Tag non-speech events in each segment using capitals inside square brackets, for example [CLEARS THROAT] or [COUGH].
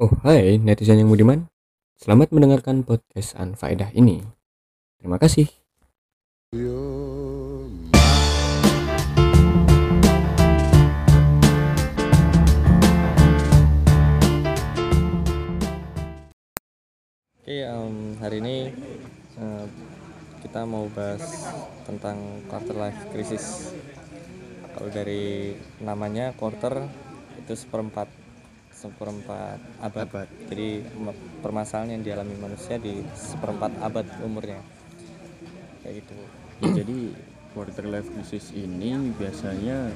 Oh hai netizen yang budiman. Selamat mendengarkan podcast Anfaedah ini. Terima kasih. Oke, em, hari ini eh, kita mau bahas tentang quarter life crisis. Kalau dari namanya quarter itu seperempat seperempat abad. Abad. Jadi permasalahan yang dialami manusia di seperempat abad umurnya. Kayak gitu. Ya, jadi quarter life crisis ini biasanya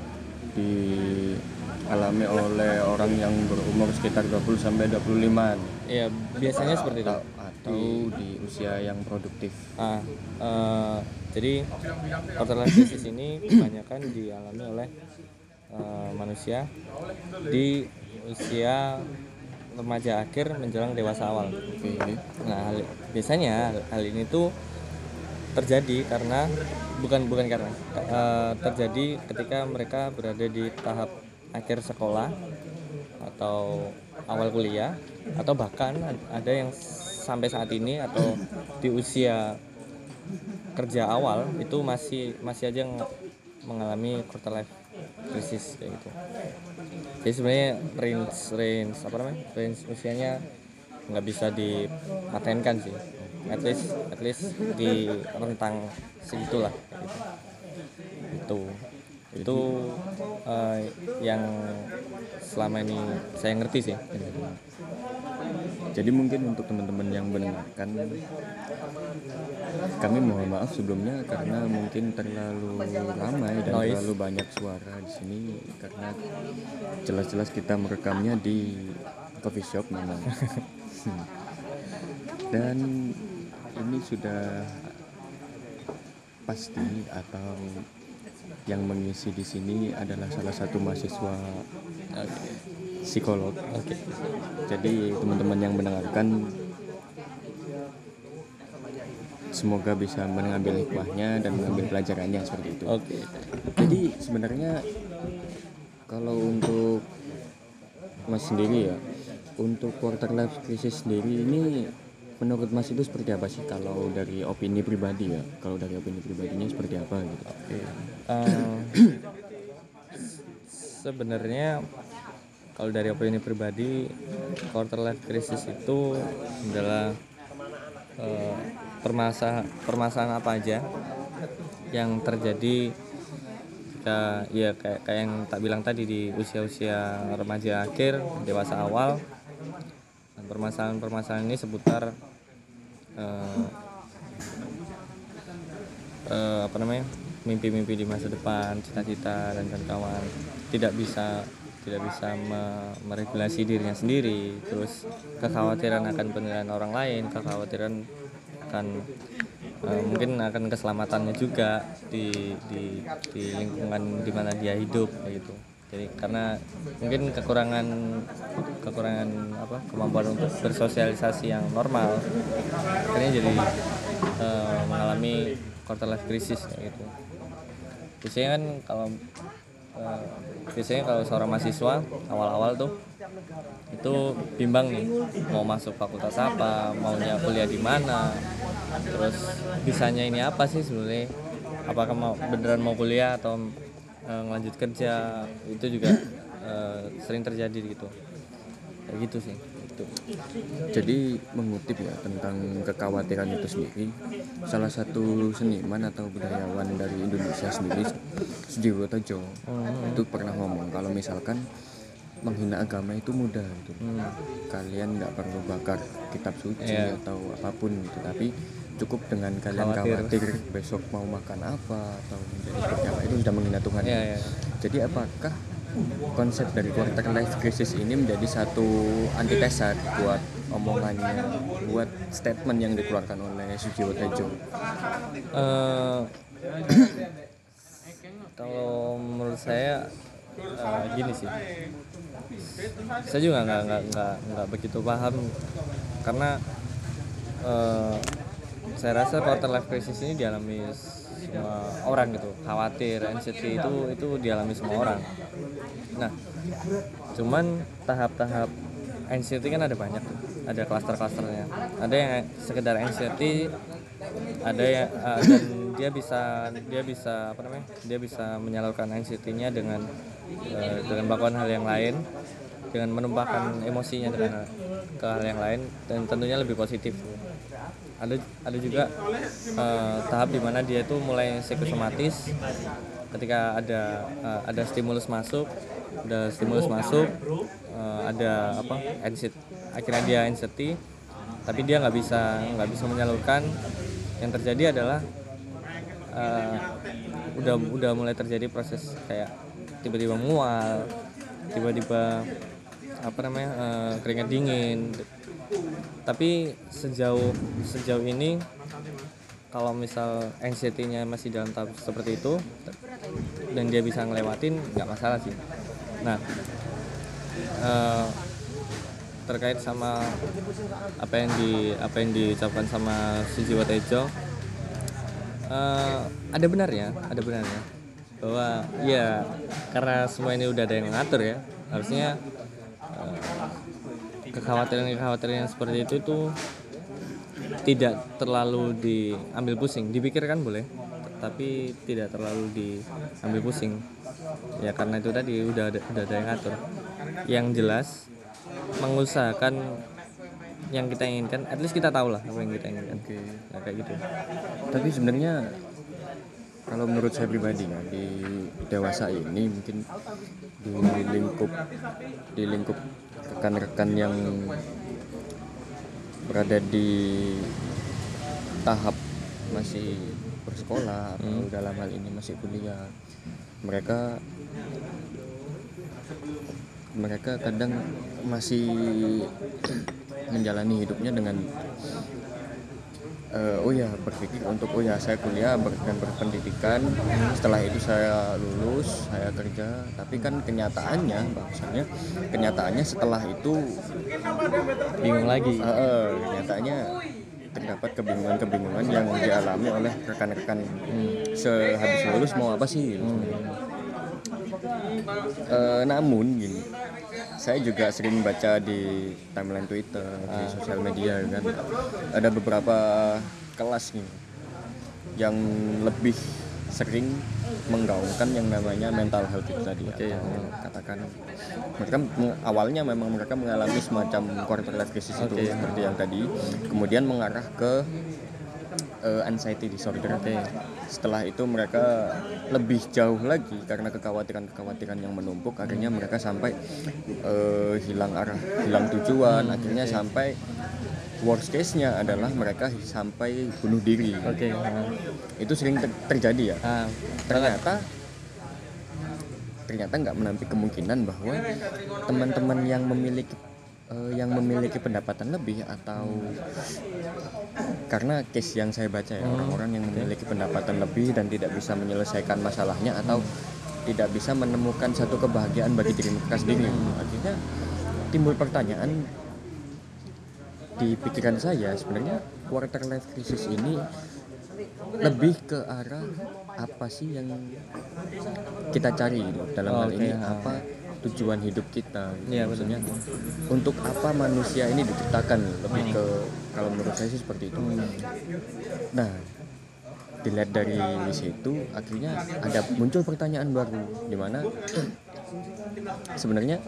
dialami oleh orang yang berumur sekitar 20 sampai 25 Iya, biasanya seperti itu. atau, atau di usia yang produktif. Ah, eh, jadi quarter life crisis ini kebanyakan dialami oleh eh, manusia di usia remaja akhir menjelang dewasa awal. Oke. Nah, hal- biasanya hal, ini tuh terjadi karena bukan bukan karena eh, terjadi ketika mereka berada di tahap akhir sekolah atau awal kuliah atau bahkan ad- ada yang sampai saat ini atau di usia kerja awal itu masih masih aja ng- mengalami quarter life crisis kayak gitu. Jadi sebenarnya range range apa namanya range usianya nggak bisa dipatenkan sih. At least at least di rentang segitulah gitu. Itu itu eh, yang selama ini saya ngerti sih. Jadi mungkin untuk teman-teman yang mendengarkan kami mohon maaf sebelumnya karena mungkin terlalu ramai dan Noise. terlalu banyak suara di sini karena jelas-jelas kita merekamnya di coffee shop memang. [LAUGHS] Dan ini sudah pasti atau yang mengisi di sini adalah salah satu mahasiswa psikolog. Oke. Jadi teman-teman yang mendengarkan semoga bisa mengambil hikmahnya dan mengambil pelajarannya seperti itu. Oke. Jadi sebenarnya kalau untuk Mas sendiri ya, untuk quarter life crisis sendiri ini menurut Mas itu seperti apa sih kalau dari opini pribadi ya? Kalau dari opini pribadinya seperti apa gitu? Eh, [CLEARS THROAT] sebenarnya kalau dari opini pribadi quarter life crisis itu adalah eh, permasalahan apa aja yang terjadi ketika ya kayak kayak yang tak bilang tadi di usia-usia remaja akhir dewasa awal. Permasalahan-permasalahan ini seputar eh, eh, apa namanya mimpi-mimpi di masa depan cita-cita dan kawan-kawan. Tidak bisa tidak bisa me- meregulasi dirinya sendiri. Terus kekhawatiran akan penilaian orang lain kekhawatiran akan eh, mungkin akan keselamatannya juga di di di lingkungan di mana dia hidup gitu. Jadi karena mungkin kekurangan kekurangan apa kemampuan untuk bersosialisasi yang normal akhirnya jadi eh, mengalami quarter life crisis gitu. Biasanya kan kalau biasanya kalau seorang mahasiswa awal-awal tuh itu bimbang nih mau masuk fakultas apa maunya kuliah di mana terus bisanya ini apa sih sebenarnya? Apakah mau beneran mau kuliah atau eh, ngelanjut kerja? Itu juga eh, sering terjadi gitu. Kayak gitu sih itu Jadi mengutip ya tentang kekhawatiran itu sendiri, salah satu seniman atau budayawan dari Indonesia sendiri, Sujiwo Tejo, itu pernah ngomong kalau misalkan menghina agama itu mudah gitu. Kalian nggak perlu bakar kitab suci Iya. atau apa pun gitu, tapi cukup dengan kalian Khawatir. khawatir, besok mau makan apa atau menjadi seperti apa itu sudah menghina Tuhan. Iya, iya. Jadi apakah konsep dari quarter life crisis ini menjadi satu antitesa buat omongannya, buat statement yang dikeluarkan oleh Sujiwo Tejo? Eh, [CLEARS THROAT] kalau menurut saya eh, gini sih saya juga nggak nggak nggak nggak begitu paham karena eh, saya rasa quarter life crisis ini dialami semua orang gitu. Khawatir anxiety itu itu dialami semua orang. Nah cuman tahap-tahap anxiety kan ada banyak ada klaster-klasternya ada yang sekedar anxiety ada yang uh, dan dia bisa dia bisa apa namanya dia bisa menyalurkan anxiety-nya dengan uh, dengan melakukan hal yang lain dengan menumpahkan emosinya dengan ke hal yang lain dan tentunya lebih positif ada ada juga uh, tahap di mana dia itu mulai psikosomatis. Ketika ada uh, ada stimulus masuk ada stimulus masuk uh, ada apa anxiety akhirnya dia anxiety tapi dia nggak bisa nggak bisa menyalurkan. Yang terjadi adalah uh, udah udah mulai terjadi proses kayak tiba-tiba mual tiba-tiba apa namanya uh, keringat dingin tapi sejauh sejauh ini kalau misal anxiety-nya masih dalam tahap seperti itu dan dia bisa ngelewatin nggak masalah sih. Nah uh, terkait sama apa yang di apa yang diucapkan sama Sujiwo Tejo uh, ada benarnya ada benarnya bahwa ya karena semua ini udah ada yang ngatur ya harusnya kekhawatiran-kekhawatiran yang seperti itu tuh tidak terlalu diambil pusing. Dipikirkan boleh tapi tidak terlalu diambil pusing. Ya karena itu tadi udah ada, udah ada yang ngatur. Yang jelas mengusahakan yang kita inginkan at least kita tahu lah apa yang kita inginkan. Oke. Nah, kayak gitu. Tapi sebenarnya kalau menurut saya pribadi ya di dewasa ini mungkin di lingkup di lingkup rekan-rekan yang berada di tahap masih bersekolah atau dalam hal ini masih kuliah mereka mereka kadang masih menjalani hidupnya dengan eh, oh ya berpikir untuk oh ya saya kuliah ber- dan berpendidikan. Setelah itu saya lulus saya kerja. Tapi kan kenyataannya bahwasanya kenyataannya setelah itu bingung lagi. Eh, eh, kenyataannya terdapat kebingungan-kebingungan yang dialami oleh rekan-rekan. Sehabis lulus mau apa sih? Gitu. Eh, namun gini saya juga sering baca di timeline Twitter di sosial media kan. Ada beberapa kelas nih yang lebih sering menggaungkan yang namanya mental health itu tadi atau katakan mereka awalnya memang mereka mengalami semacam quarter life crisis itu seperti yang tadi kemudian mengarah ke eh, anxiety disorder. Setelah itu mereka lebih jauh lagi karena kekhawatiran-kekhawatiran yang menumpuk, akhirnya mereka sampai eh, hilang arah, hilang tujuan, akhirnya sampai worst case-nya adalah mereka sampai bunuh diri. oke nah, Itu sering ter- terjadi ya. ah, Ternyata ternyata nggak menampik kemungkinan bahwa teman-teman yang memiliki eh, yang memiliki pendapatan lebih atau karena case yang saya baca ya orang-orang yang memiliki pendapatan lebih dan tidak bisa menyelesaikan masalahnya atau tidak bisa menemukan satu kebahagiaan bagi diri mereka sendiri. Akhirnya timbul pertanyaan di pikiran saya sebenarnya quarter life crisis ini lebih ke arah apa sih yang kita cari gitu. dalam hal Oke, ini apa tujuan hidup kita. Gitu. Iya, maksudnya untuk apa manusia ini diciptakan? Lebih ke kalau menurut saya sih seperti itu. Nah dilihat dari situ akhirnya ada muncul pertanyaan baru di mana sebenarnya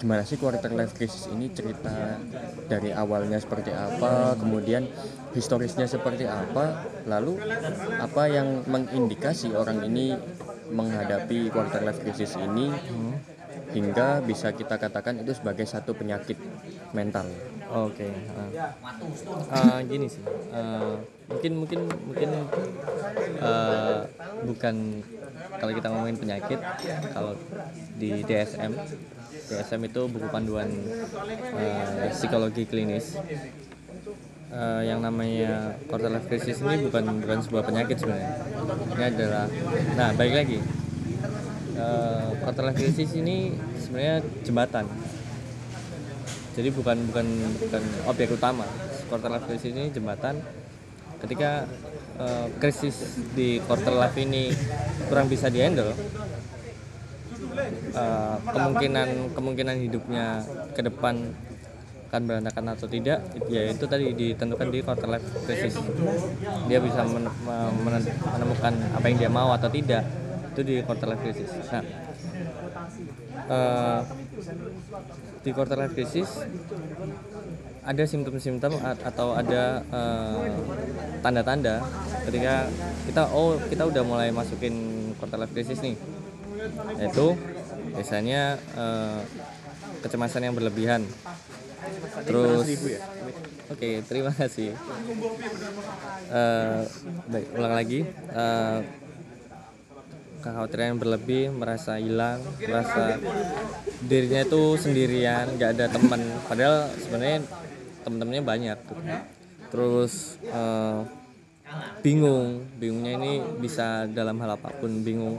gimana sih quarter life crisis ini cerita dari awalnya seperti apa kemudian historisnya seperti apa lalu apa yang mengindikasi orang ini menghadapi quarter life crisis ini hingga bisa kita katakan itu sebagai satu penyakit mental Oke. ah. Ah, gini sih. ah, mungkin mungkin mungkin ah, bukan kalau kita ngomongin penyakit, kalau di DSM, DSM itu buku panduan ah, psikologi klinis. Ah, yang namanya quarter life crisis ini bukan bukan sebuah penyakit sebenarnya. Ini adalah, nah baik lagi. Ah, quarter life crisis ini sebenarnya jembatan jadi bukan bukan bukan objek utama quarter life crisis ini jembatan ketika eh, krisis di quarter life ini kurang bisa dihandle eh, kemungkinan kemungkinan hidupnya ke depan akan berantakan atau tidak ya itu tadi ditentukan di quarter life crisis. Dia bisa men- me- men- menemukan apa yang dia mau atau tidak itu di quarter life crisis. Nah eh, di quarter life crisis ada simptom-simptom atau ada eh, tanda-tanda ketika kita oh kita udah mulai masukin quarter life crisis nih. Yaitu biasanya eh, kecemasan yang berlebihan terus oke terima kasih. Eh, baik ulang lagi. Eh, kekhawatiran yang berlebih merasa hilang merasa dirinya itu sendirian nggak ada teman. Padahal sebenarnya teman-temannya banyak. Tuh. terus eh, bingung. Bingungnya ini bisa dalam hal apa pun bingung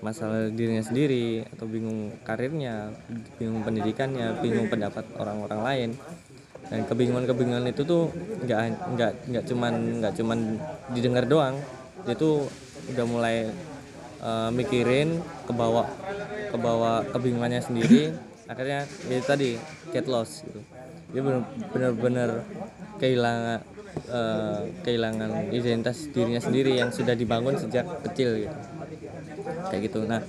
masalah dirinya sendiri atau bingung karirnya bingung pendidikannya bingung pendapat orang-orang lain. Dan kebingungan-kebingungan itu tuh nggak nggak nggak cuman nggak cuman didengar doang. Dia tuh udah mulai eh, mikirin ke bawah ke bawah kebingungannya sendiri. Akhirnya ya tadi get lost gitu. Dia bener-bener kehilangan eh, kehilangan identitas dirinya sendiri yang sudah dibangun sejak kecil gitu kayak gitu nah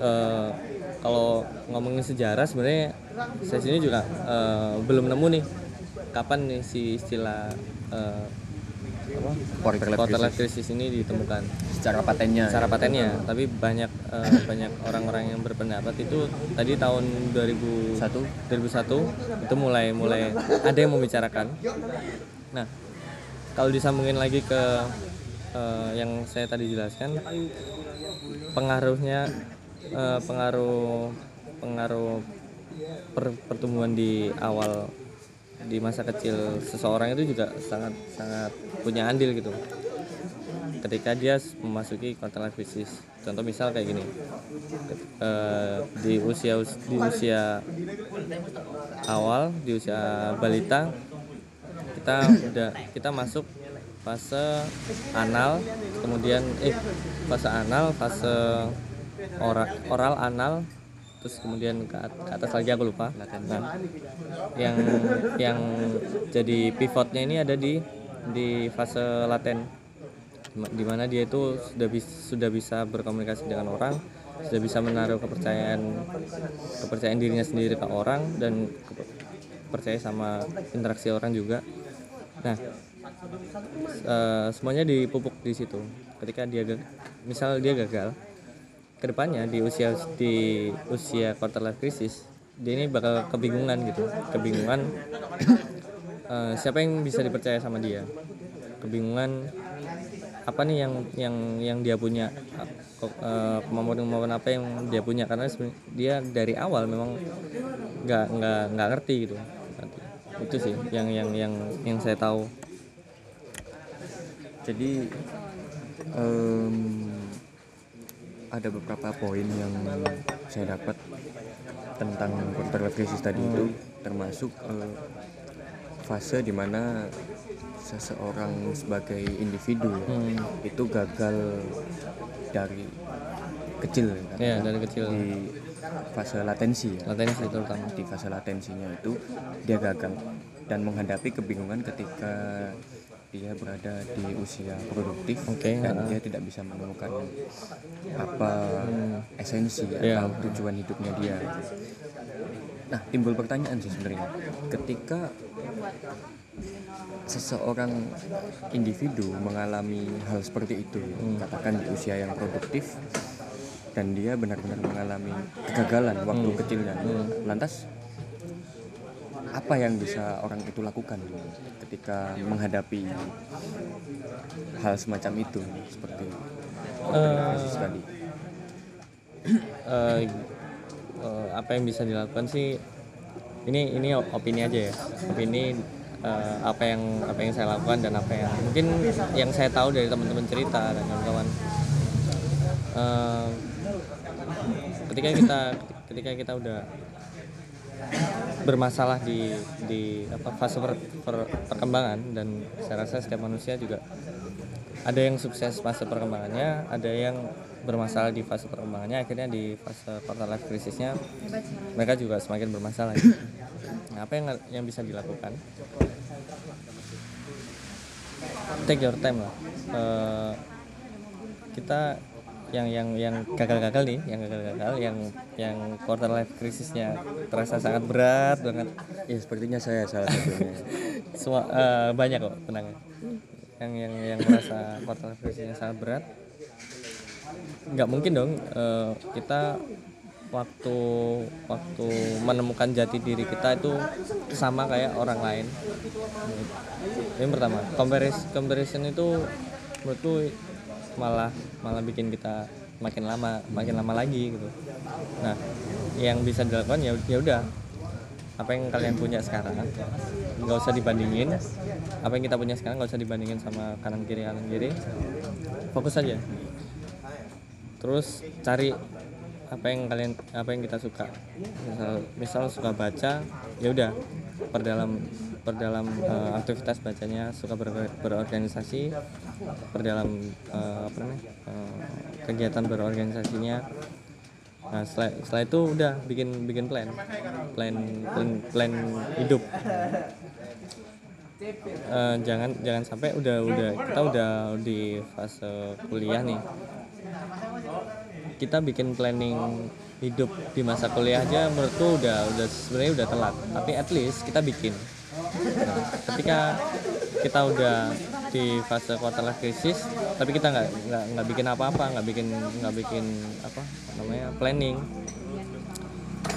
eh, kalau ngomongin sejarah sebenarnya saya sini juga eh, belum nemu nih kapan nih si istilah eh, apa Quarter life quarter life crisis. crisis ini ditemukan secara patennya secara patennya tapi banyak eh, banyak orang-orang yang berpendapat itu tadi tahun 2000 satu 2001 itu mulai mulai ada yang membicarakan. Nah, kalau disambungin lagi ke eh, yang saya tadi jelaskan, pengaruhnya eh, pengaruh pengaruh per- pertumbuhan di awal di masa kecil seseorang itu juga sangat sangat punya andil gitu. Ketika dia memasuki life crisis contoh misal kayak gini. Eh, di usia di usia awal di usia balita kita udah kita masuk fase anal kemudian eh fase anal fase oral oral anal terus kemudian ke, ke atas lagi aku lupa. Nah yang yang jadi pivotnya ini ada di di fase laten. Di- di mana dia itu sudah bisa sudah bisa berkomunikasi dengan orang sudah bisa menaruh kepercayaan kepercayaan dirinya sendiri ke orang dan percaya sama interaksi orang juga. Nah eh, semuanya dipupuk di situ. Ketika dia misal dia gagal ke depannya di usia di usia quarter life crisis dia ini bakal kebingungan gitu. Kebingungan eh, siapa yang bisa dipercaya sama dia? Kebingungan apa nih yang yang yang dia punya? Eh, kemampuan-kemampuan apa yang dia punya? Karena dia dari awal memang nggak nggak nggak ngerti gitu. Itu sih yang yang yang yang saya tahu jadi em, ada beberapa poin yang saya dapat tentang quarter life crisis tadi itu termasuk eh, fase di mana seseorang sebagai individu Hmm. itu gagal dari kecil kan? ya dari kecil di fase latensi ya. latensi terutama di fase latensinya itu dia gagal dan menghadapi kebingungan ketika dia berada di usia produktif Oke, dan ha. dia tidak bisa menemukan apa esensi Iya. atau tujuan hidupnya dia. Nah, timbul pertanyaan sih sebenarnya. Ketika seseorang individu mengalami hal seperti itu, katakan di usia yang produktif dan dia benar-benar mengalami kegagalan waktu kecilnya. Lantas apa yang bisa orang itu lakukan ketika menghadapi hal semacam itu seperti krisis tadi? eh, eh, apa yang bisa dilakukan sih ini ini opini aja ya opini eh, apa yang apa yang saya lakukan dan apa yang mungkin yang saya tahu dari teman-teman cerita dan kawan-kawan Eh, ketika kita ketika kita udah bermasalah di di apa fase per- per- perkembangan. Dan saya rasa setiap manusia juga ada yang sukses fase perkembangannya ada yang bermasalah di fase perkembangannya. Akhirnya di fase quarter life krisisnya mereka juga semakin bermasalah. Nah, apa yang yang bisa dilakukan? Take your time lah. Uh, kita yang yang yang gagal-gagal nih yang gagal-gagal yang yang quarter life krisisnya terasa sangat berat banget. Ya sepertinya saya salah satunya. [LAUGHS] Semua, uh, banyak kok tenang yang yang yang merasa quarter life krisisnya sangat berat. Nggak mungkin dong uh, kita waktu waktu menemukan jati diri kita itu sama kayak orang lain. Ini pertama. Comparison comparison itu menurutku malah malah bikin kita makin lama makin lama lagi gitu. Nah yang bisa dilakukan ya ya udah. Apa yang kalian punya sekarang nggak usah dibandingin. Apa yang kita punya sekarang nggak usah dibandingin sama kanan kiri kanan kiri. Fokus aja. Terus cari apa yang kalian apa yang kita suka. Misal misal suka baca ya udah perdalam perdalam uh, aktivitas bacanya suka ber, berorganisasi perdalam uh, apa namanya uh, kegiatan berorganisasinya. Nah setelah, setelah itu udah bikin bikin plan plan plan, plan hidup. Uh, jangan jangan sampai udah udah kita udah di fase kuliah nih. Kita bikin planning hidup di masa kuliah aja menurutku udah udah sebenarnya udah telat tapi at least kita bikin nah, ketika kita udah di fase quarter life crisis tapi kita nggak nggak nggak bikin apa-apa nggak bikin nggak bikin apa namanya planning.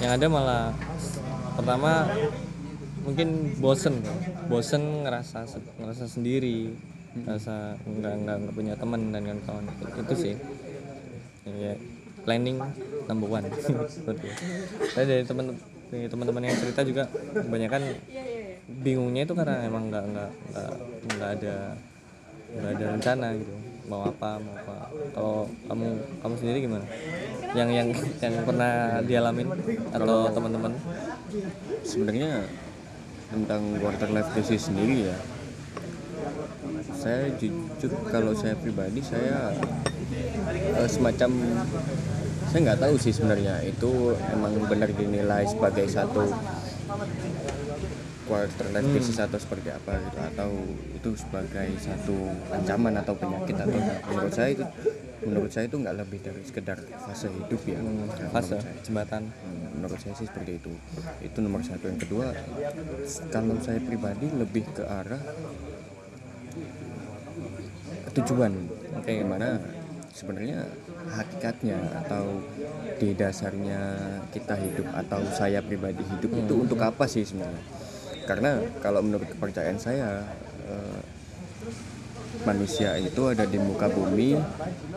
Yang ada malah pertama mungkin bosen bosen ngerasa ngerasa sendiri ngerasa nggak nggak nggak punya teman dan kawan-kawan. Itu sih. Ya planning number one. [LAUGHS] Dari teman dari teman-teman yang cerita juga kebanyakan bingungnya itu karena emang nggak nggak nggak nggak ada nggak ada rencana gitu. Mau apa mau apa. Kalau kamu kamu sendiri gimana? Yang yang yang pernah dialamin atau teman-teman? sebenarnya tentang quarter life crisis sendiri ya saya jujur kalau saya pribadi saya uh, semacam saya nggak tahu sih sebenarnya itu emang benar dinilai sebagai satu quarter life hmm. crisis atau seperti apa gitu atau itu sebagai satu ancaman atau penyakit atau menurut saya itu menurut saya itu nggak lebih dari sekedar fase hidup ya. Hmm, fase jembatan. Hmm, menurut saya sih seperti itu. Itu nomor satu. Yang kedua kalau saya pribadi lebih ke arah tujuan. Okay. gimana? Sebenarnya hakikatnya atau di dasarnya kita hidup atau saya pribadi hidup hmm. itu untuk apa sih sebenarnya karena kalau menurut kepercayaan saya eh, manusia itu ada di muka bumi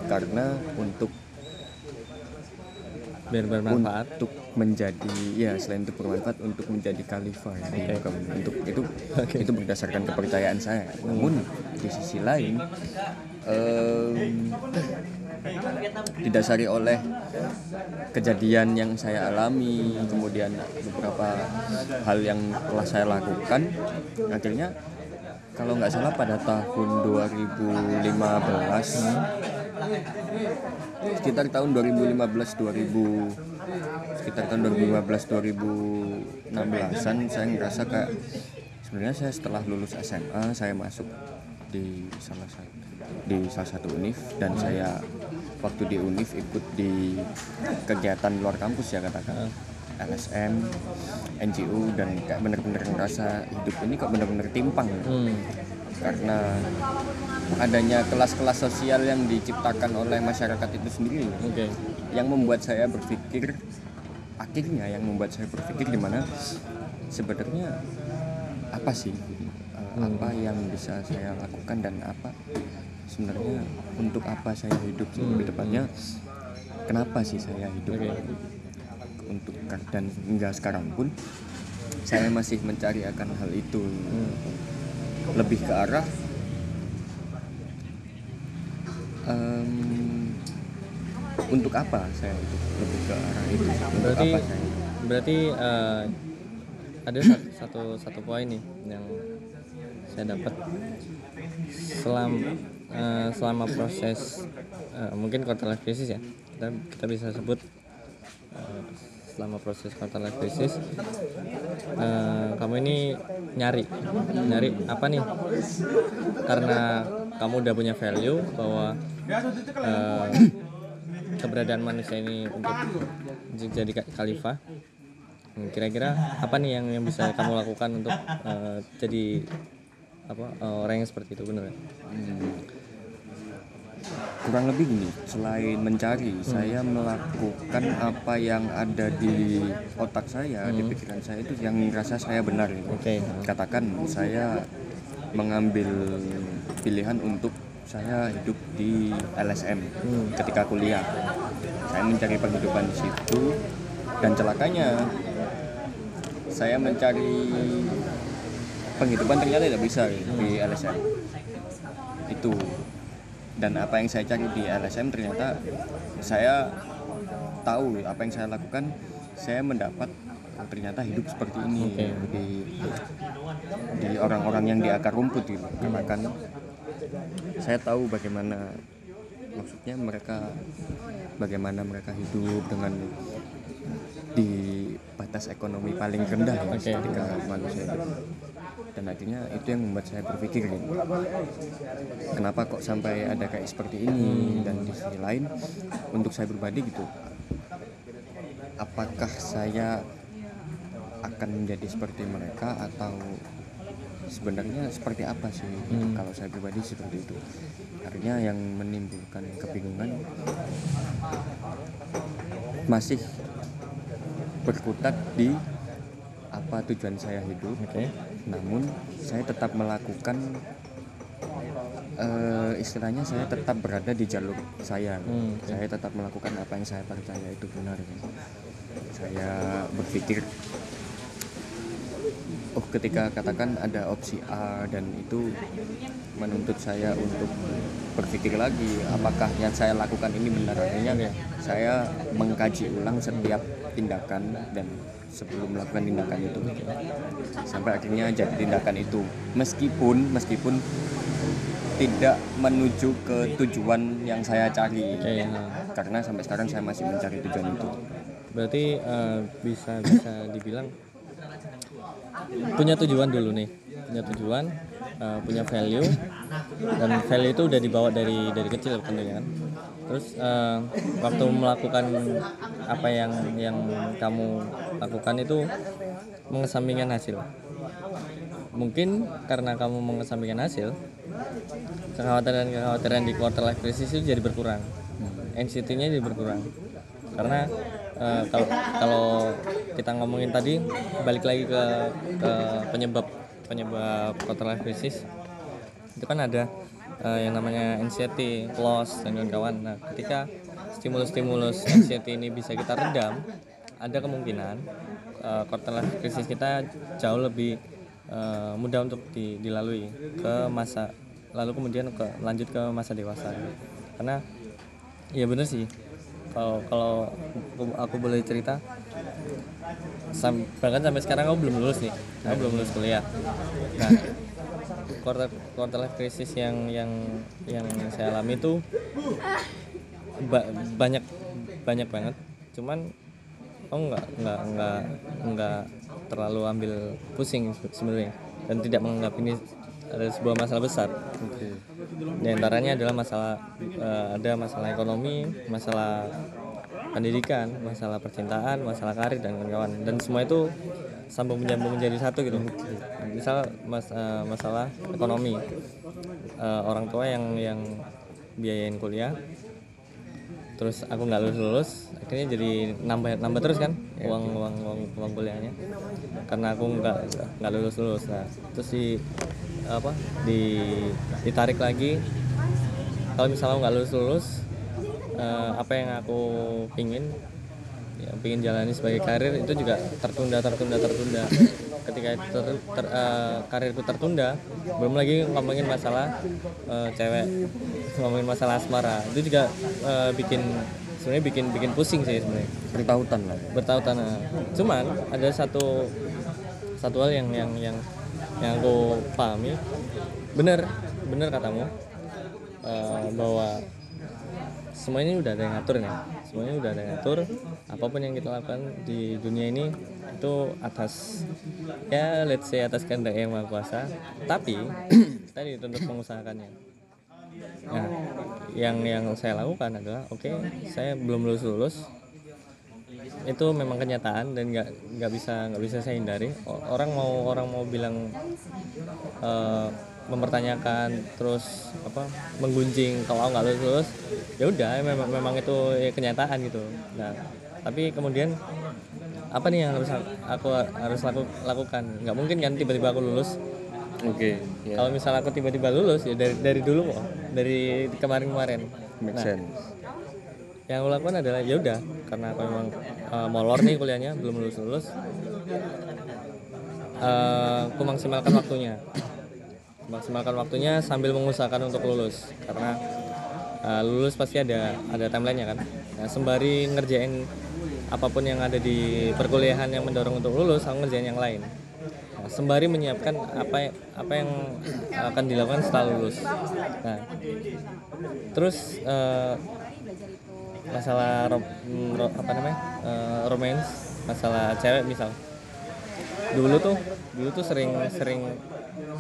karena untuk biar bermanfaat untuk menjadi ya selain itu bermanfaat untuk menjadi khalifah ya, okay. untuk itu okay. itu berdasarkan kepercayaan saya namun di sisi lain um, didasari oleh kejadian yang saya alami kemudian beberapa hal yang telah saya lakukan akhirnya kalau nggak salah pada tahun 2015 sekitar tahun 2015 2000 sekitar tahun 2015 2016an saya ngerasa kayak sebenarnya saya setelah lulus SMA saya masuk di salah satu di salah satu univ dan saya waktu di univ ikut di kegiatan luar kampus ya katakan LSM, NGO dan kayak bener-bener ngerasa hidup ini kok bener-bener timpang hmm. Karena adanya kelas-kelas sosial yang diciptakan oleh masyarakat itu sendiri okay. yang membuat saya berpikir akhirnya yang membuat saya berpikir gimana sebenarnya apa sih hmm. apa yang bisa saya lakukan dan apa sebenarnya untuk apa saya hidup sih lebih tepatnya kenapa sih saya hidup okay. untuk dan hingga sekarang pun saya masih mencari akan hal itu hmm. Lebih ke arah um, untuk apa saya hidup lebih ke arah itu untuk berarti apa saya berarti uh, ada satu, satu satu poin nih yang saya dapat. Selam eh, selama proses eh, mungkin quarter life crisis ya kita kita bisa sebut eh, selama proses quarter life crisis eh, kamu ini nyari nyari apa nih karena kamu udah punya value bahwa eh, keberadaan manusia ini untuk jadi khalifah Hmm, kira-kira apa nih yang yang bisa kamu lakukan untuk eh, jadi apa eh, orang yang seperti itu benar ya? Kurang lebih gini selain mencari saya melakukan apa yang ada di otak saya di pikiran saya itu yang merasa saya benar. Gitu. Oke. katakan saya mengambil pilihan untuk saya hidup di LSM ketika kuliah. Saya mencari penghidupan di situ dan celakanya saya mencari penghidupan ternyata tidak bisa gitu, di LSM itu dan apa yang saya cari di LSM ternyata saya tahu apa yang saya lakukan saya mendapat ternyata hidup seperti ini Oke. di di orang-orang yang di akar rumput gitu katakan saya tahu bagaimana maksudnya mereka bagaimana mereka hidup dengan di batas ekonomi paling rendah ya Oke. ketika manusia hidup dan akhirnya itu yang membuat saya berpikir gitu. Kenapa kok sampai ada kayak seperti ini? Dan di sisi lain untuk saya pribadi gitu apakah saya akan menjadi seperti mereka atau sebenarnya seperti apa sih? Kalau saya pribadi seperti itu. Akhirnya yang menimbulkan kebingungan masih berkutat di apa tujuan saya hidup. Oke. namun saya tetap melakukan eh, istilahnya saya tetap berada di jalur saya. Hmm, saya tetap melakukan apa yang saya percaya itu benar gitu. saya berpikir oh ketika katakan ada opsi A dan itu menuntut saya untuk berpikir lagi apakah yang saya lakukan ini benar? Akhirnya saya mengkaji ulang setiap tindakan dan sebelum melakukan tindakan itu sampai akhirnya jadi tindakan itu meskipun meskipun tidak menuju ke tujuan yang saya cari Oke. nah. karena sampai sekarang saya masih mencari tujuan itu Berarti eh, bisa bisa dibilang punya tujuan dulu nih, punya tujuan, eh, punya value dan value itu udah dibawa dari dari kecil tentunya kan. Terus eh, waktu melakukan apa yang yang kamu lakukan itu mengesampingkan hasil. Mungkin karena kamu mengesampingkan hasil, kekhawatiran-kekhawatiran di quarter life crisis itu jadi berkurang. NCT-nya jadi berkurang. Karena eh, kalau kalau kita ngomongin tadi balik lagi ke ke penyebab penyebab quarter life crisis itu kan ada eh, yang namanya anxiety, loss dan kawan-kawan. Nah, ketika stimulus-stimulus anxiety ini bisa kita redam, ada kemungkinan eh, quarter life kita jauh lebih eh, mudah untuk di- dilalui ke masa lalu kemudian ke lanjut ke masa dewasa. Karena ya bener sih kalau kalau aku, aku boleh cerita sam, bahkan sampai sekarang aku belum lulus nih. Aku belum lulus kuliah. Nah quarter quarter life crisis yang yang yang saya alami itu ba- banyak banyak banget. Cuman aku nggak nggak nggak nggak terlalu ambil pusing se- sebenarnya. Dan tidak menganggap ini ada sebuah masalah besar di antaranya adalah masalah eh, ada masalah ekonomi, masalah pendidikan, masalah percintaan, masalah karir dan kawan-kawan. Dan semua itu sambung menyambung menjadi satu gitu. Misal mas, eh, masalah ekonomi, Eh, orang tua yang yang biayain kuliah, terus aku nggak lulus lulus, akhirnya jadi nambah nambah terus kan uang uang uang uang kuliahnya, karena aku nggak nggak lulus lulus. Nah, terus di apa di ditarik lagi. Kalau misalnya nggak lulus lulus eh, apa yang aku pingin ya pingin jalani sebagai karir itu juga tertunda tertunda tertunda. Ketika itu ter, ter- eh, karirku tertunda belum lagi ngomongin masalah eh, cewek ngomongin masalah asmara. Itu juga eh, bikin sebenarnya bikin bikin pusing sih sebenarnya. Bertautan lah. Bertautan nah. cuman ada satu satu hal yang yang yang yang aku pahami. Benar benar katamu eh, bahwa semua ini udah ada yang ngatur nih. Semuanya udah ada yang ngatur. Apa pun yang kita lakukan di dunia ini itu atas ya let's say atas kehendak yang maha kuasa. Tapi kita dituntut mengusahakannya. Nah yang yang saya lakukan adalah oke saya belum lulus lulus itu memang kenyataan dan nggak nggak bisa nggak bisa saya hindari. Orang mau orang mau bilang eh, mempertanyakan terus apa menggunjing kalau nggak lulus lulus ya udah memang memang itu ya kenyataan gitu. Nah tapi kemudian apa nih yang harus aku harus laku, lakukan? Nggak mungkin kan tiba-tiba aku lulus Oke, ya. kalau misalnya aku tiba-tiba lulus ya dari dari dulu kok. Dari kemarin-kemarin. Make Nah, sense. yang aku lakukan adalah ya udah karena aku memang uh, molor nih kuliahnya belum lulus lulus uh, aku maksimalkan waktunya. Maksimalkan waktunya sambil mengusahakan untuk lulus. Karena uh, lulus pasti ada ada timelinenya kan. Nah, sembari ngerjain apa pun yang ada di perkuliahan yang mendorong untuk lulus aku ngerjain yang lain sembari menyiapkan apa apa yang akan dilakukan setelah lulus. Nah terus uh, masalah mm, ro- apa namanya eh, romance masalah cewek misal. Dulu tuh dulu tuh sering sering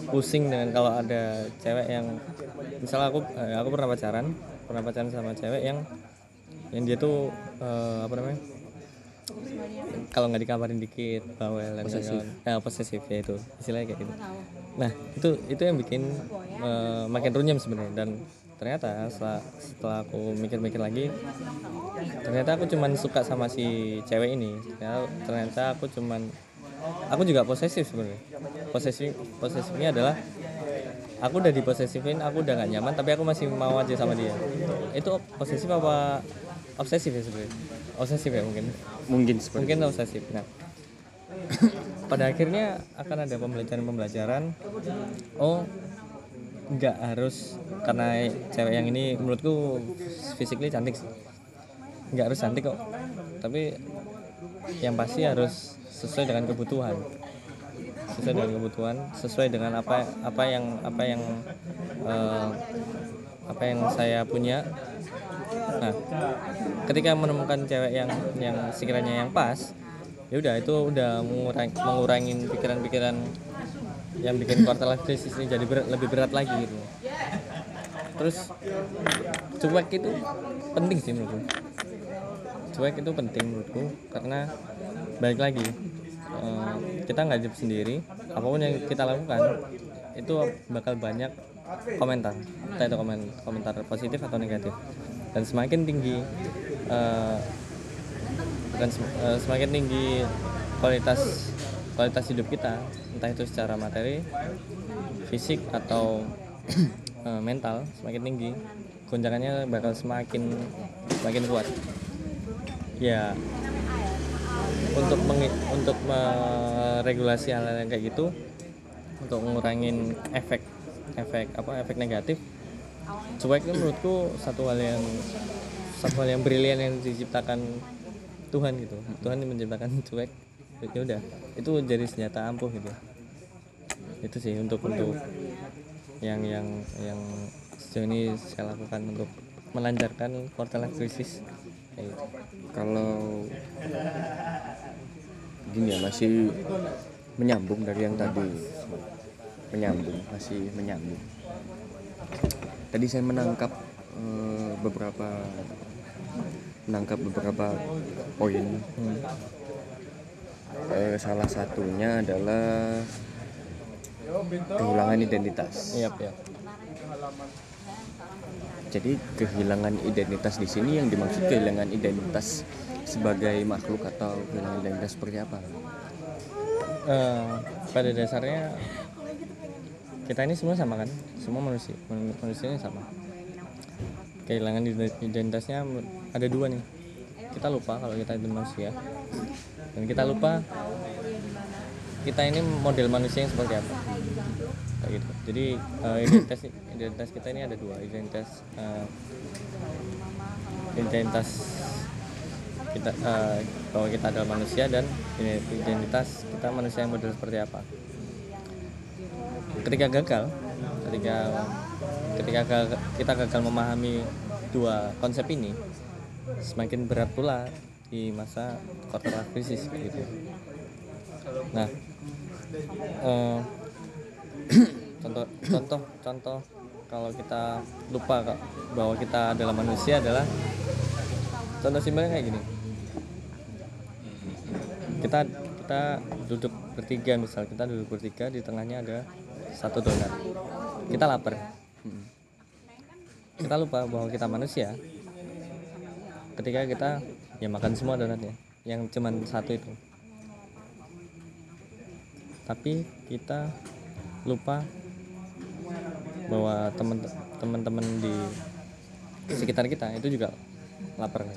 pusing dengan kalau ada cewek yang misal aku eh, aku pernah pacaran pernah pacaran sama cewek yang yang dia tuh eh, apa namanya kalau nggak dikabarin dikit bawel dan posesif. ya posesif ya itu. Istilahnya kayak gitu. Nah itu itu yang bikin eh, makin runyam sebenarnya. Dan ternyata setelah setelah aku mikir-mikir lagi ternyata aku cuman suka sama si cewek ini. Ternyata, ternyata aku cuman aku juga posesif sebenarnya. Posesif posesifnya adalah aku udah diposesifin aku udah gak nyaman tapi aku masih mau aja sama dia. Itu posesif apa obsesif ya sebenarnya obsesif ya mungkin. Mungkin seperti mungkin obsesif nah. [COUGHS] Pada akhirnya akan ada pembelajaran-pembelajaran. Oh nggak harus karena cewek yang ini menurutku physically cantik sih. Nggak harus cantik kok. Tapi yang pasti harus sesuai dengan kebutuhan. Sesuai dengan kebutuhan sesuai dengan apa apa yang apa yang eh, apa yang saya punya nah ketika menemukan cewek yang yang sekiranya yang pas ya udah itu udah mengurangi mengurangin pikiran-pikiran yang bikin quarter life ini jadi berat, lebih berat lagi gitu. Terus cuek itu penting sih menurutku. Cuek itu penting menurutku karena balik lagi eh, kita nggak hidup sendiri apa pun yang kita lakukan itu bakal banyak komentar. Entah itu komen, komentar positif atau negatif dan semakin tinggi eh, dan sem- eh, semakin tinggi kualitas kualitas hidup kita entah itu secara materi fisik atau [CLEARS THROAT] eh, mental semakin tinggi goncangannya bakal semakin semakin kuat. Ya untuk mengi- untuk meregulasi hal yang kayak gitu untuk ngurangin efek efek apa efek negatif cuek itu menurutku satu hal yang satu hal yang brilian yang diciptakan Tuhan gitu. Tuhan yang menciptakan cuek ya udah. Itu jadi senjata ampuh gitu. Itu sih untuk untuk yang yang yang sejauh ini saya lakukan untuk melancarkan crisis kayak gitu. kalau gini ya masih menyambung dari yang tadi. Menyambung masih menyambung tadi saya menangkap eh, beberapa menangkap beberapa poin Hmm. Eh, salah satunya adalah kehilangan identitas Iya, iya. Jadi kehilangan identitas di sini yang dimaksud kehilangan identitas sebagai makhluk atau kehilangan identitas seperti apa? Eh, pada dasarnya kita ini semua sama kan? Semua manusia man- manusia ini sama. Kehilangan ide- identitasnya ada dua nih. Kita lupa kalau kita itu manusia. Dan kita lupa kita ini model manusia yang seperti apa. Kayak gitu. Jadi eh, identitas identitas kita ini ada dua. Identitas eh, identitas kita eh, bahwa kita adalah manusia dan identitas kita manusia yang model seperti apa ketika gagal ketika ketika ga- kita gagal memahami dua konsep ini semakin berat pula di masa quarter life crisis gitu. Nah eh, [CLEARS THROAT] contoh contoh contoh kalau kita lupa bahwa kita adalah manusia adalah contoh simpelnya kayak gini. Kita kita duduk bertiga misal kita duduk bertiga di tengahnya ada satu donat kita lapar. Kita lupa bahwa kita manusia. Ketika kita ya makan semua donatnya. Yang cuman satu itu. Tapi kita lupa bahwa teman teman-teman di sekitar kita itu juga lapar.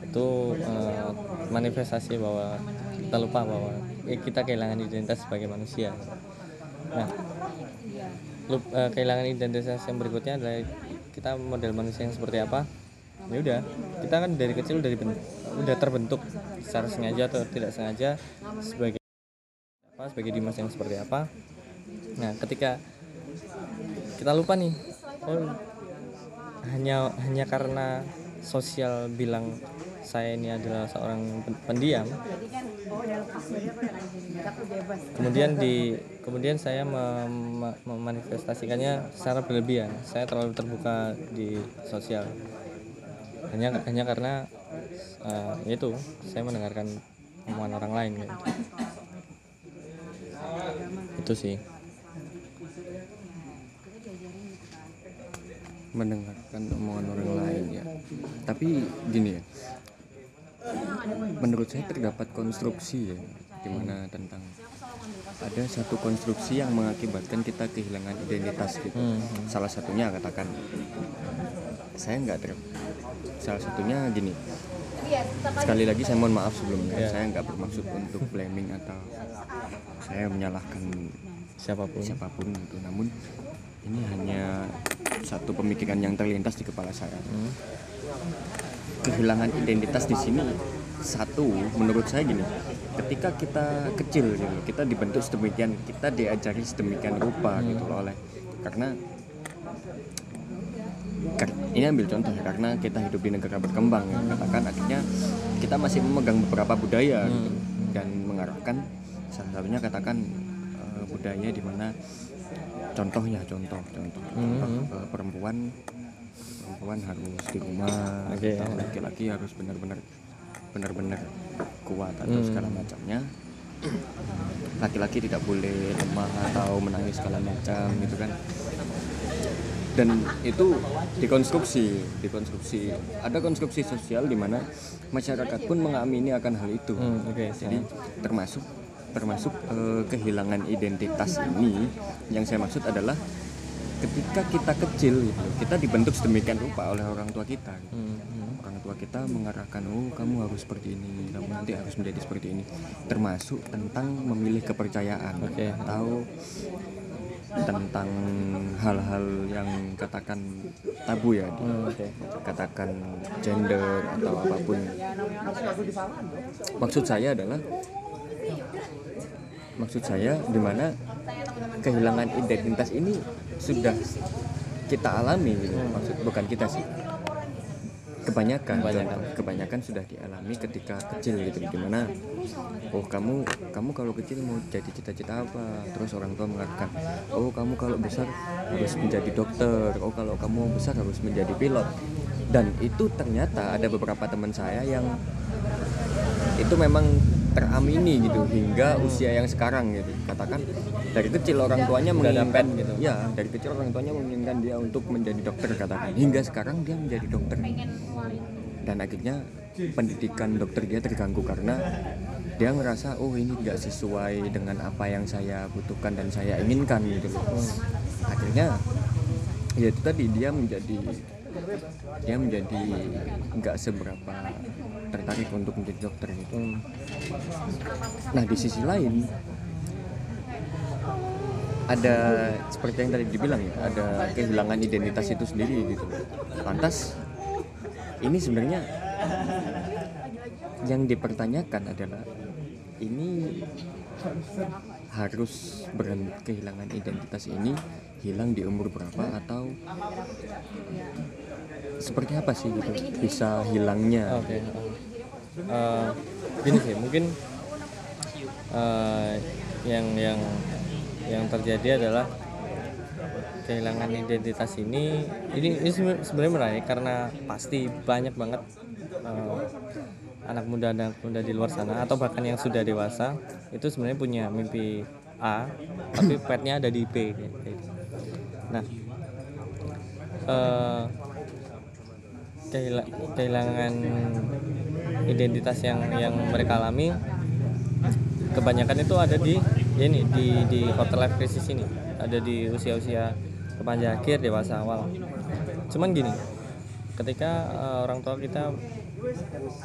Itu eh, manifestasi bahwa kita lupa bahwa eh, kita kehilangan identitas sebagai manusia nah lup- eh, kehilangan identitas yang berikutnya adalah kita model manusia yang seperti apa? Ya udah kita kan dari kecil udah diben- udah terbentuk secara sengaja atau tidak sengaja sebagai apa sebagai dimas yang seperti apa. Nah ketika kita lupa nih oh hanya hanya karena sosial bilang saya ini adalah seorang pen- pendiam. Kemudian di kemudian saya mem- mem- memanifestasikannya secara berlebihan. Saya terlalu terbuka di sosial. Hanya hanya karena eh, itu saya mendengarkan omongan orang lain gitu. itu sih. Mendengarkan omongan orang lain ya. Tapi gini ya menurut saya terdapat konstruksi ya di mana tentang ada satu konstruksi yang mengakibatkan kita kehilangan identitas gitu. Hmm, salah satunya katakan saya nggak ter salah satunya gini sekali lagi saya mohon maaf sebelumnya Ya. saya nggak bermaksud untuk blaming atau saya menyalahkan siapa pun. siapa pun itu namun ini hanya satu pemikiran yang terlintas di kepala saya. Hmm. Kehilangan identitas di sini satu menurut saya gini ketika kita kecil gitu kita dibentuk sedemikian kita diajari sedemikian rupa gitu loh oleh karena kar- ini ambil contoh ya karena kita hidup di negara berkembang ya katakan akhirnya kita masih memegang beberapa budaya gitu, dan mengarahkan salah satunya katakan eh, budaya di mana contohnya contoh contoh contoh eh, perempuan perempuan harus di rumah Oke, atau laki-laki harus benar-benar benar-benar kuat atau Hmm. segala macamnya. Laki-laki tidak boleh lemah atau menangis segala macam gitu kan. Dan itu dikonstruksi dikonstruksi. Ada konstruksi sosial di mana masyarakat pun mengamini akan hal itu. Hmm, oke jadi termasuk termasuk eh, kehilangan identitas ini yang saya maksud adalah ketika kita kecil gitu kita dibentuk sedemikian rupa oleh orang tua kita gitu. Hmm, hmm. orang tua kita mengarahkan oh kamu harus seperti ini kamu nanti harus menjadi seperti ini termasuk tentang memilih kepercayaan Oke. atau tentang hal-hal yang katakan tabu ya di- Hmm, katakan gender atau apa pun maksud saya adalah maksud saya di mana kehilangan identitas ini sudah kita alami gitu. Maksud bukan kita sih. Kebanyakan Kebanyakan. contoh, kebanyakan sudah dialami ketika kecil gitu. Di mana oh kamu kamu kalau kecil mau jadi cita-cita apa? Terus orang tua mengatakan oh kamu kalau besar harus menjadi dokter oh kalau kamu besar harus menjadi pilot. Dan itu ternyata ada beberapa teman saya yang itu memang teramini gitu hingga usia yang sekarang gitu. Katakan dari kecil orang tuanya Udah menginginkan dapet gitu. ya dari kecil orang tuanya menginginkan dia untuk menjadi dokter katakan. Hingga sekarang dia menjadi dokter. Dan akhirnya pendidikan dokter dia terganggu karena dia ngerasa oh ini nggak sesuai dengan apa yang saya butuhkan dan saya inginkan gitu. Akhirnya ya itu tadi dia menjadi dia menjadi nggak seberapa tertarik untuk menjadi dokter Hmm. Nah di sisi lain ada seperti yang tadi dibilang ya, ada kehilangan identitas itu sendiri gitu. Lantas ini sebenarnya yang dipertanyakan adalah ini harus berhenti kehilangan identitas ini hilang di umur berapa atau seperti apa sih gitu bisa hilangnya oke Eh, gini sih mungkin eh, yang yang yang terjadi adalah kehilangan identitas ini ini, ini sebe- sebenarnya menarik karena pasti banyak banget eh, anak muda anak muda di luar sana atau bahkan yang sudah dewasa itu sebenarnya punya mimpi A tapi [CLEARS THROAT] petnya ada di B gitu. nah kehila- kehilangan identitas yang yang mereka alami kebanyakan itu ada di ya ini di di quarter life crisis ini. Ada di usia-usia remaja akhir dewasa awal. Cuman gini ketika eh, orang tua kita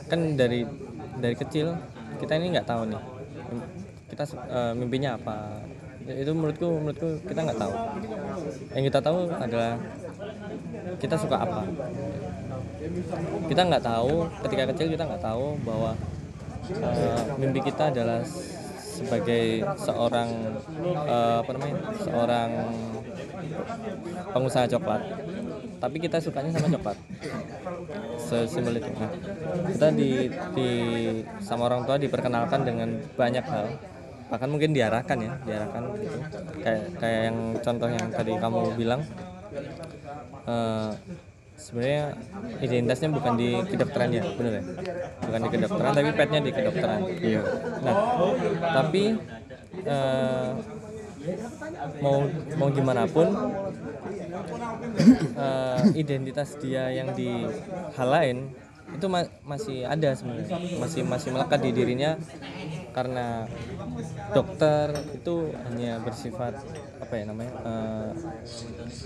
kan dari dari kecil kita ini nggak tahu nih kita eh, mimpinya apa. Itu menurutku menurutku kita nggak tahu. Yang kita tahu adalah kita suka apa kita nggak tahu ketika kecil kita nggak tahu bahwa eh, mimpi kita adalah sebagai seorang eh, apa namanya seorang pengusaha coklat. Tapi kita sukanya sama coklat. Sesimpel itu. Nah, kita di, di sama orang tua diperkenalkan dengan banyak hal. Bahkan mungkin diarahkan ya diarahkan gitu. Kayak kayak yang contoh yang tadi kamu bilang eh, sebenarnya identitasnya bukan di kedokteran ya bener ya? Bukan di kedokteran tapi petnya di kedokteran. Iya. Nah tapi eh, mau mau gimana pun eh, identitas dia yang di hal lain itu ma- masih ada sebenarnya. Masih masih melekat di dirinya karena dokter itu hanya bersifat apa ya namanya eh,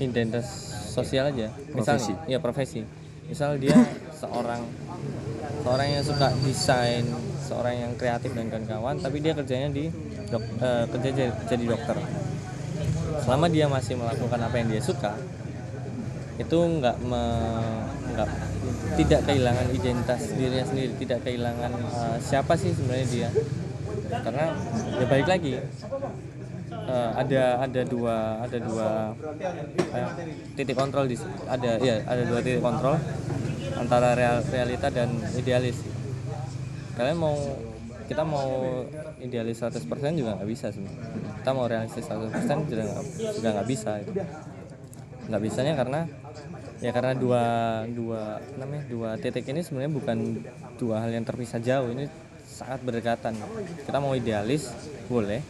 identitas sosial aja. Misal Profesi. ya profesi. Misal dia seorang seorang yang suka desain seorang yang kreatif dan kawan-kawan tapi dia kerjanya di dok, eh, kerja jadi, jadi dokter. Selama dia masih melakukan apa yang dia suka itu nggak me- nggak tidak kehilangan identitas dirinya sendiri tidak kehilangan eh, siapa sih sebenarnya dia karena ya balik lagi eh, ada ada dua ada dua eh, titik kontrol di ada ya ada dua titik kontrol antara real, realita dan idealis. Kalian mau kita mau idealis 100% juga nggak bisa sebenarnya kita mau realistis 100% juga nggak juga nggak bisa itu. Nggak bisanya karena ya karena dua dua namanya dua titik ini sebenarnya bukan dua hal yang terpisah jauh. Ini sangat berdekatan. Kita mau idealis boleh.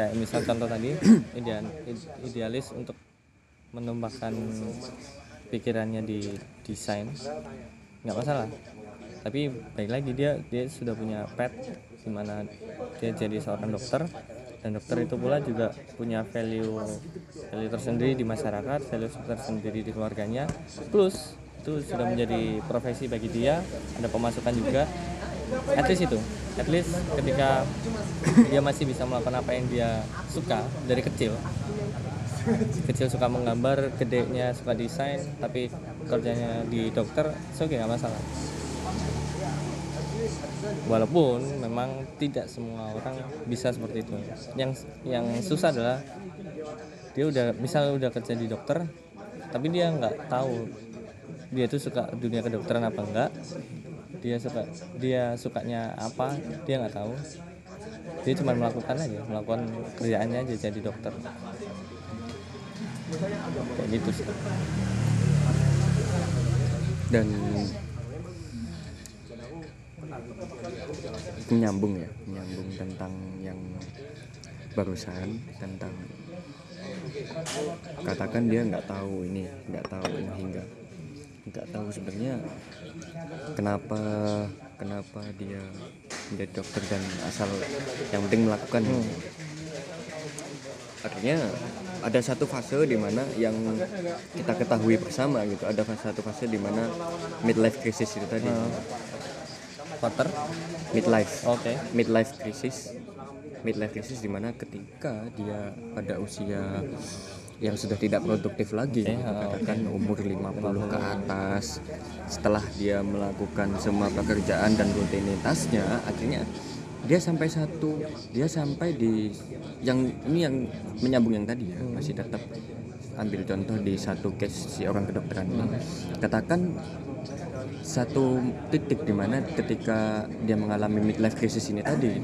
Kayak misal contoh tadi [CLEARS THROAT] ideal, idealis untuk menambahkan pikirannya di desain nggak masalah. Tapi baik lagi dia dia sudah punya pet di mana dia jadi seorang dokter dan dokter itu pula juga punya value value tersendiri di masyarakat value tersendiri di keluarganya. Plus itu sudah menjadi profesi bagi dia ada pemasukan juga at least itu. At least ketika dia masih bisa melakukan apa yang dia suka dari kecil. Kecil suka menggambar gedenya suka desain tapi kerjanya di dokter so oke nggak masalah. Walaupun memang tidak semua orang bisa seperti itu. Yang yang susah adalah dia udah misal udah kerja di dokter tapi dia nggak tahu dia tuh suka dunia kedokteran apa enggak dia suka dia sukanya apa dia nggak tahu. Dia cuma melakukan aja melakukan kerjaannya aja jadi dokter. Kayak gitu sih. Dan menyambung ya menyambung tentang yang barusan tentang katakan dia nggak tahu ini nggak tahu ini hingga nggak tahu sebenarnya kenapa kenapa dia menjadi dokter dan asal yang penting melakukan artinya ada satu fase di mana yang kita ketahui bersama gitu. Ada fase- satu fase di mana midlife crisis itu tadi. Quarter midlife. Oke. Midlife crisis. Midlife crisis di mana ketika dia pada usia yang sudah tidak produktif lagi. Ah, katakan umur 50 ke atas. Setelah dia melakukan semua pekerjaan dan rutinitasnya akhirnya dia sampai satu dia sampai di yang ini yang menyambung yang tadi ya masih tetap ambil contoh di satu case si orang kedokteran ini. Katakan satu titik di mana ketika dia mengalami midlife crisis ini tadi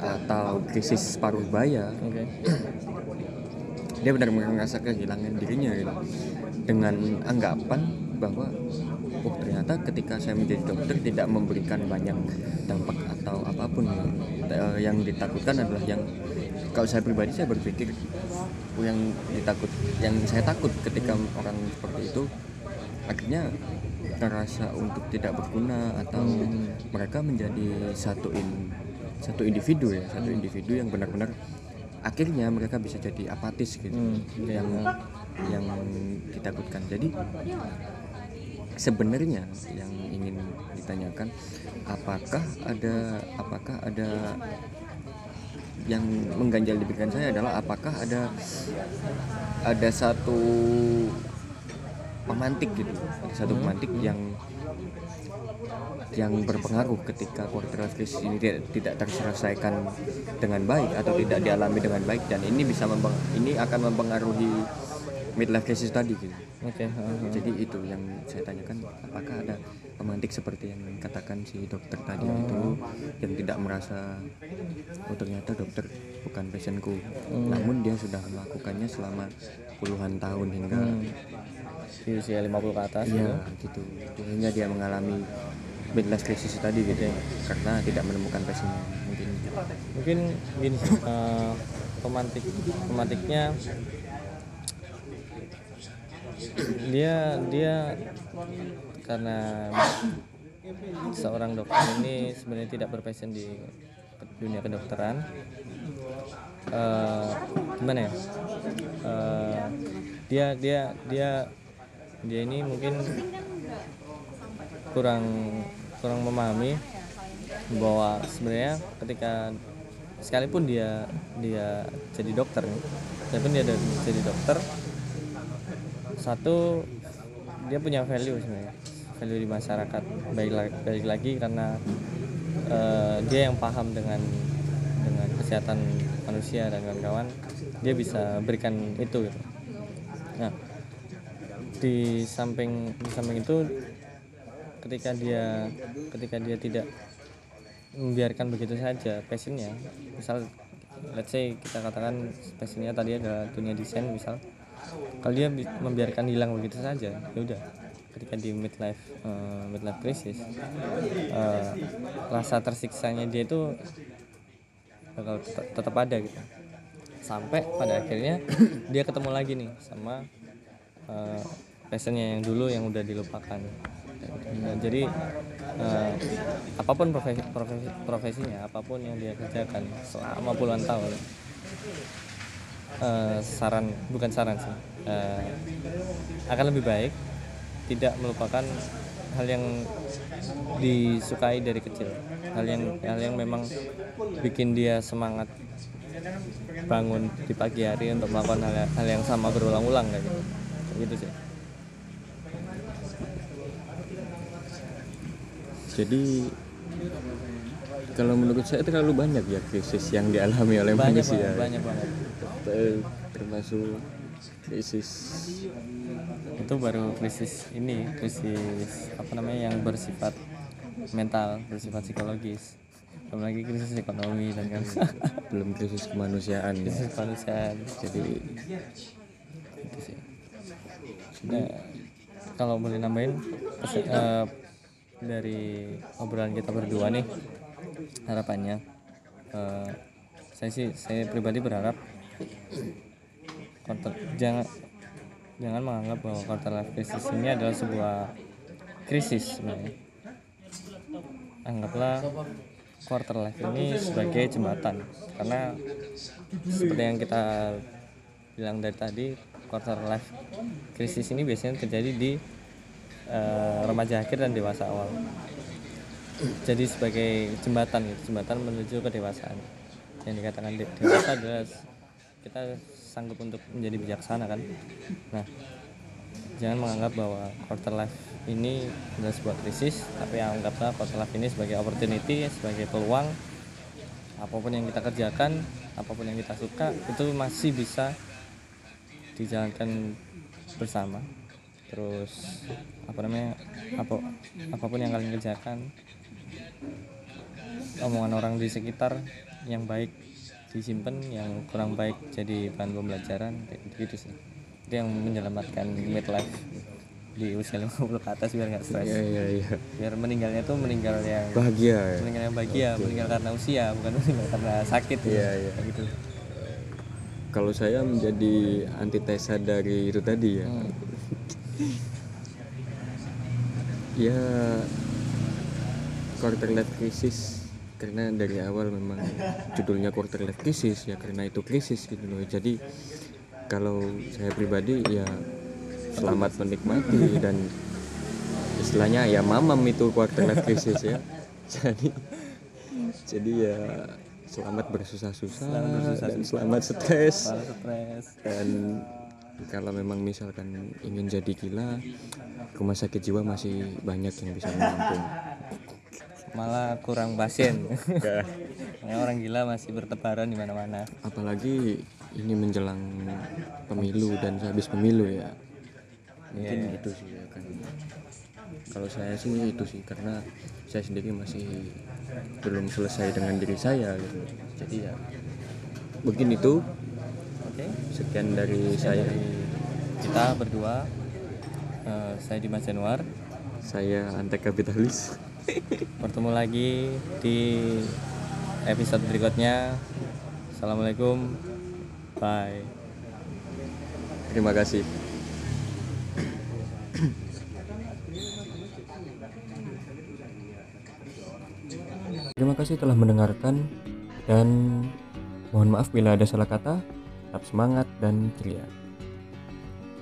atau krisis paruh baya oke [CLEARS THROAT] dia benar-benar merasa kehilangan dirinya gitu. Dengan anggapan bahwa oh ternyata ketika saya menjadi dokter tidak memberikan banyak dampak atau apa pun. Eh, yang ditakutkan adalah yang kalau saya pribadi saya berpikir oh, yang ditakut yang saya takut ketika orang seperti itu akhirnya terasa untuk tidak berguna atau mereka menjadi satu in satu individu ya satu individu yang benar-benar akhirnya mereka bisa jadi apatis gitu Hmm, yang yang ditakutkan. Jadi sebenarnya yang ingin ditanyakan apakah ada apakah ada yang mengganjal di pikiran saya adalah apakah ada ada satu pemantik gitu ada satu pemantik yang yang berpengaruh ketika quarter life crisis ini tidak, tidak terselesaikan dengan baik atau tidak dialami dengan baik dan ini bisa membang, ini akan mempengaruhi midlife crisis tadi gitu. oke heeh. Jadi itu yang saya tanyakan apakah ada pemantik seperti yang katakan si dokter tadi itu yang tidak merasa oh ternyata dokter bukan passionku. Namun dia sudah melakukannya selama puluhan tahun hingga di usia 50 ke atas iya gitu. Hingga dia mengalami midlife crisis tadi gitu ya. Karena tidak menemukan passionnya mungkin. mungkin gini eh, pemantik pemantiknya dia dia karena seorang dokter ini sebenarnya tidak berpassion di dunia kedokteran Eh, gimana ya Eh, dia dia dia dia ini mungkin kurang kurang memahami bahwa sebenarnya ketika sekalipun dia dia jadi dokter sekalipun dia jadi dokter satu dia punya value sebenarnya value di masyarakat baik lagi, baik lagi karena eh, dia yang paham dengan dengan kesehatan manusia dan kawan-kawan dia bisa berikan itu gitu. nah di samping di samping itu ketika dia ketika dia tidak membiarkan begitu saja passionnya. Misal let's say kita katakan passionnya tadi adalah dunia desain misal kalau dia bi- membiarkan hilang begitu saja ya udah. Ketika di midlife eh, midlife crisis eh, rasa tersiksanya dia itu bakal tetap, ada gitu. Sampai pada akhirnya dia ketemu lagi nih sama eh, passionnya yang dulu yang udah dilupakan Nah, jadi eh, apa pun profesi, profesi profesinya apa pun yang dia kerjakan selama puluhan tahun eh, saran bukan saran sih eh, akan lebih baik tidak melupakan hal yang disukai dari kecil. Hal yang hal yang memang bikin dia semangat bangun di pagi hari untuk melakukan hal, hal yang sama berulang-ulang kayak gitu. Gitu sih Jadi kalau menurut saya terlalu banyak ya krisis yang dialami oleh banyak manusia. banget, banyak banget. Termasuk krisis itu baru krisis ini krisis apa namanya yang bersifat mental bersifat psikologis. Belum lagi krisis ekonomi dan kan. [LAUGHS] Belum krisis kemanusiaan ya. krisis kemanusiaan. Jadi itu sih. Nah, kalau boleh nambahin eh, dari obrolan kita berdua nih harapannya eh, saya sih saya pribadi berharap quarter, jangan jangan menganggap bahwa quarter life crisis ini adalah sebuah krisis sebenarnya anggaplah quarter life ini sebagai jembatan karena seperti yang kita bilang dari tadi quarter life krisis ini biasanya terjadi di eh, remaja akhir dan dewasa awal. Jadi sebagai jembatan gitu jembatan menuju kedewasaan. Yang dikatakan de- dewasa adalah kita sanggup untuk menjadi bijaksana kan? Nah jangan menganggap bahwa quarter life ini adalah sebuah krisis tapi anggaplah quarter life ini sebagai opportunity sebagai peluang. Apa pun yang kita kerjakan apa pun yang kita suka itu masih bisa dijalankan bersama terus apa namanya apa apa pun yang kalian kerjakan omongan orang di sekitar yang baik disimpan yang kurang baik jadi bahan pembelajaran kayak gitu sih. Itu yang menyelamatkan midlife di usia 50 ke atas biar nggak stres. Iya iya iya. Biar meninggalnya tuh meninggal yang bahagia ya? meninggal yang bahagia meninggal karena usia bukan [LAUGHS] meninggal karena sakit Iya, iya. Kayak gitu. Kalau saya menjadi antitesa dari itu tadi ya. Hmm. Ya quarter life crisis karena dari awal memang judulnya quarter life crisis ya karena itu krisis gitu loh. Jadi kalau saya pribadi ya selamat menikmati dan istilahnya ya mamam itu quarter life crisis ya. [LAUGHS] Jadi jadi ya selamat bersusah-susah dan selamat stres. Dan kalau memang misalkan ingin jadi gila rumah sakit jiwa masih banyak yang bisa menampung. Malah kurang pasien. Karena orang gila masih bertebaran di mana-mana. Apalagi ini menjelang pemilu dan habis pemilu ya. Mungkin Iya. itu sih ya kan kalau saya sih itu sih karena saya sendiri masih belum selesai dengan diri saya gitu. Jadi ya mungkin itu oke sekian dari saya. Kita berdua eh, saya Dimas Januar. Saya antek kapitalis [LAUGHS] bertemu lagi di episode berikutnya. Assalamualaikum. Bye. Terima kasih. Terima kasih telah mendengarkan dan mohon maaf bila ada salah kata. Tetap semangat dan ceria.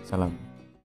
Salam.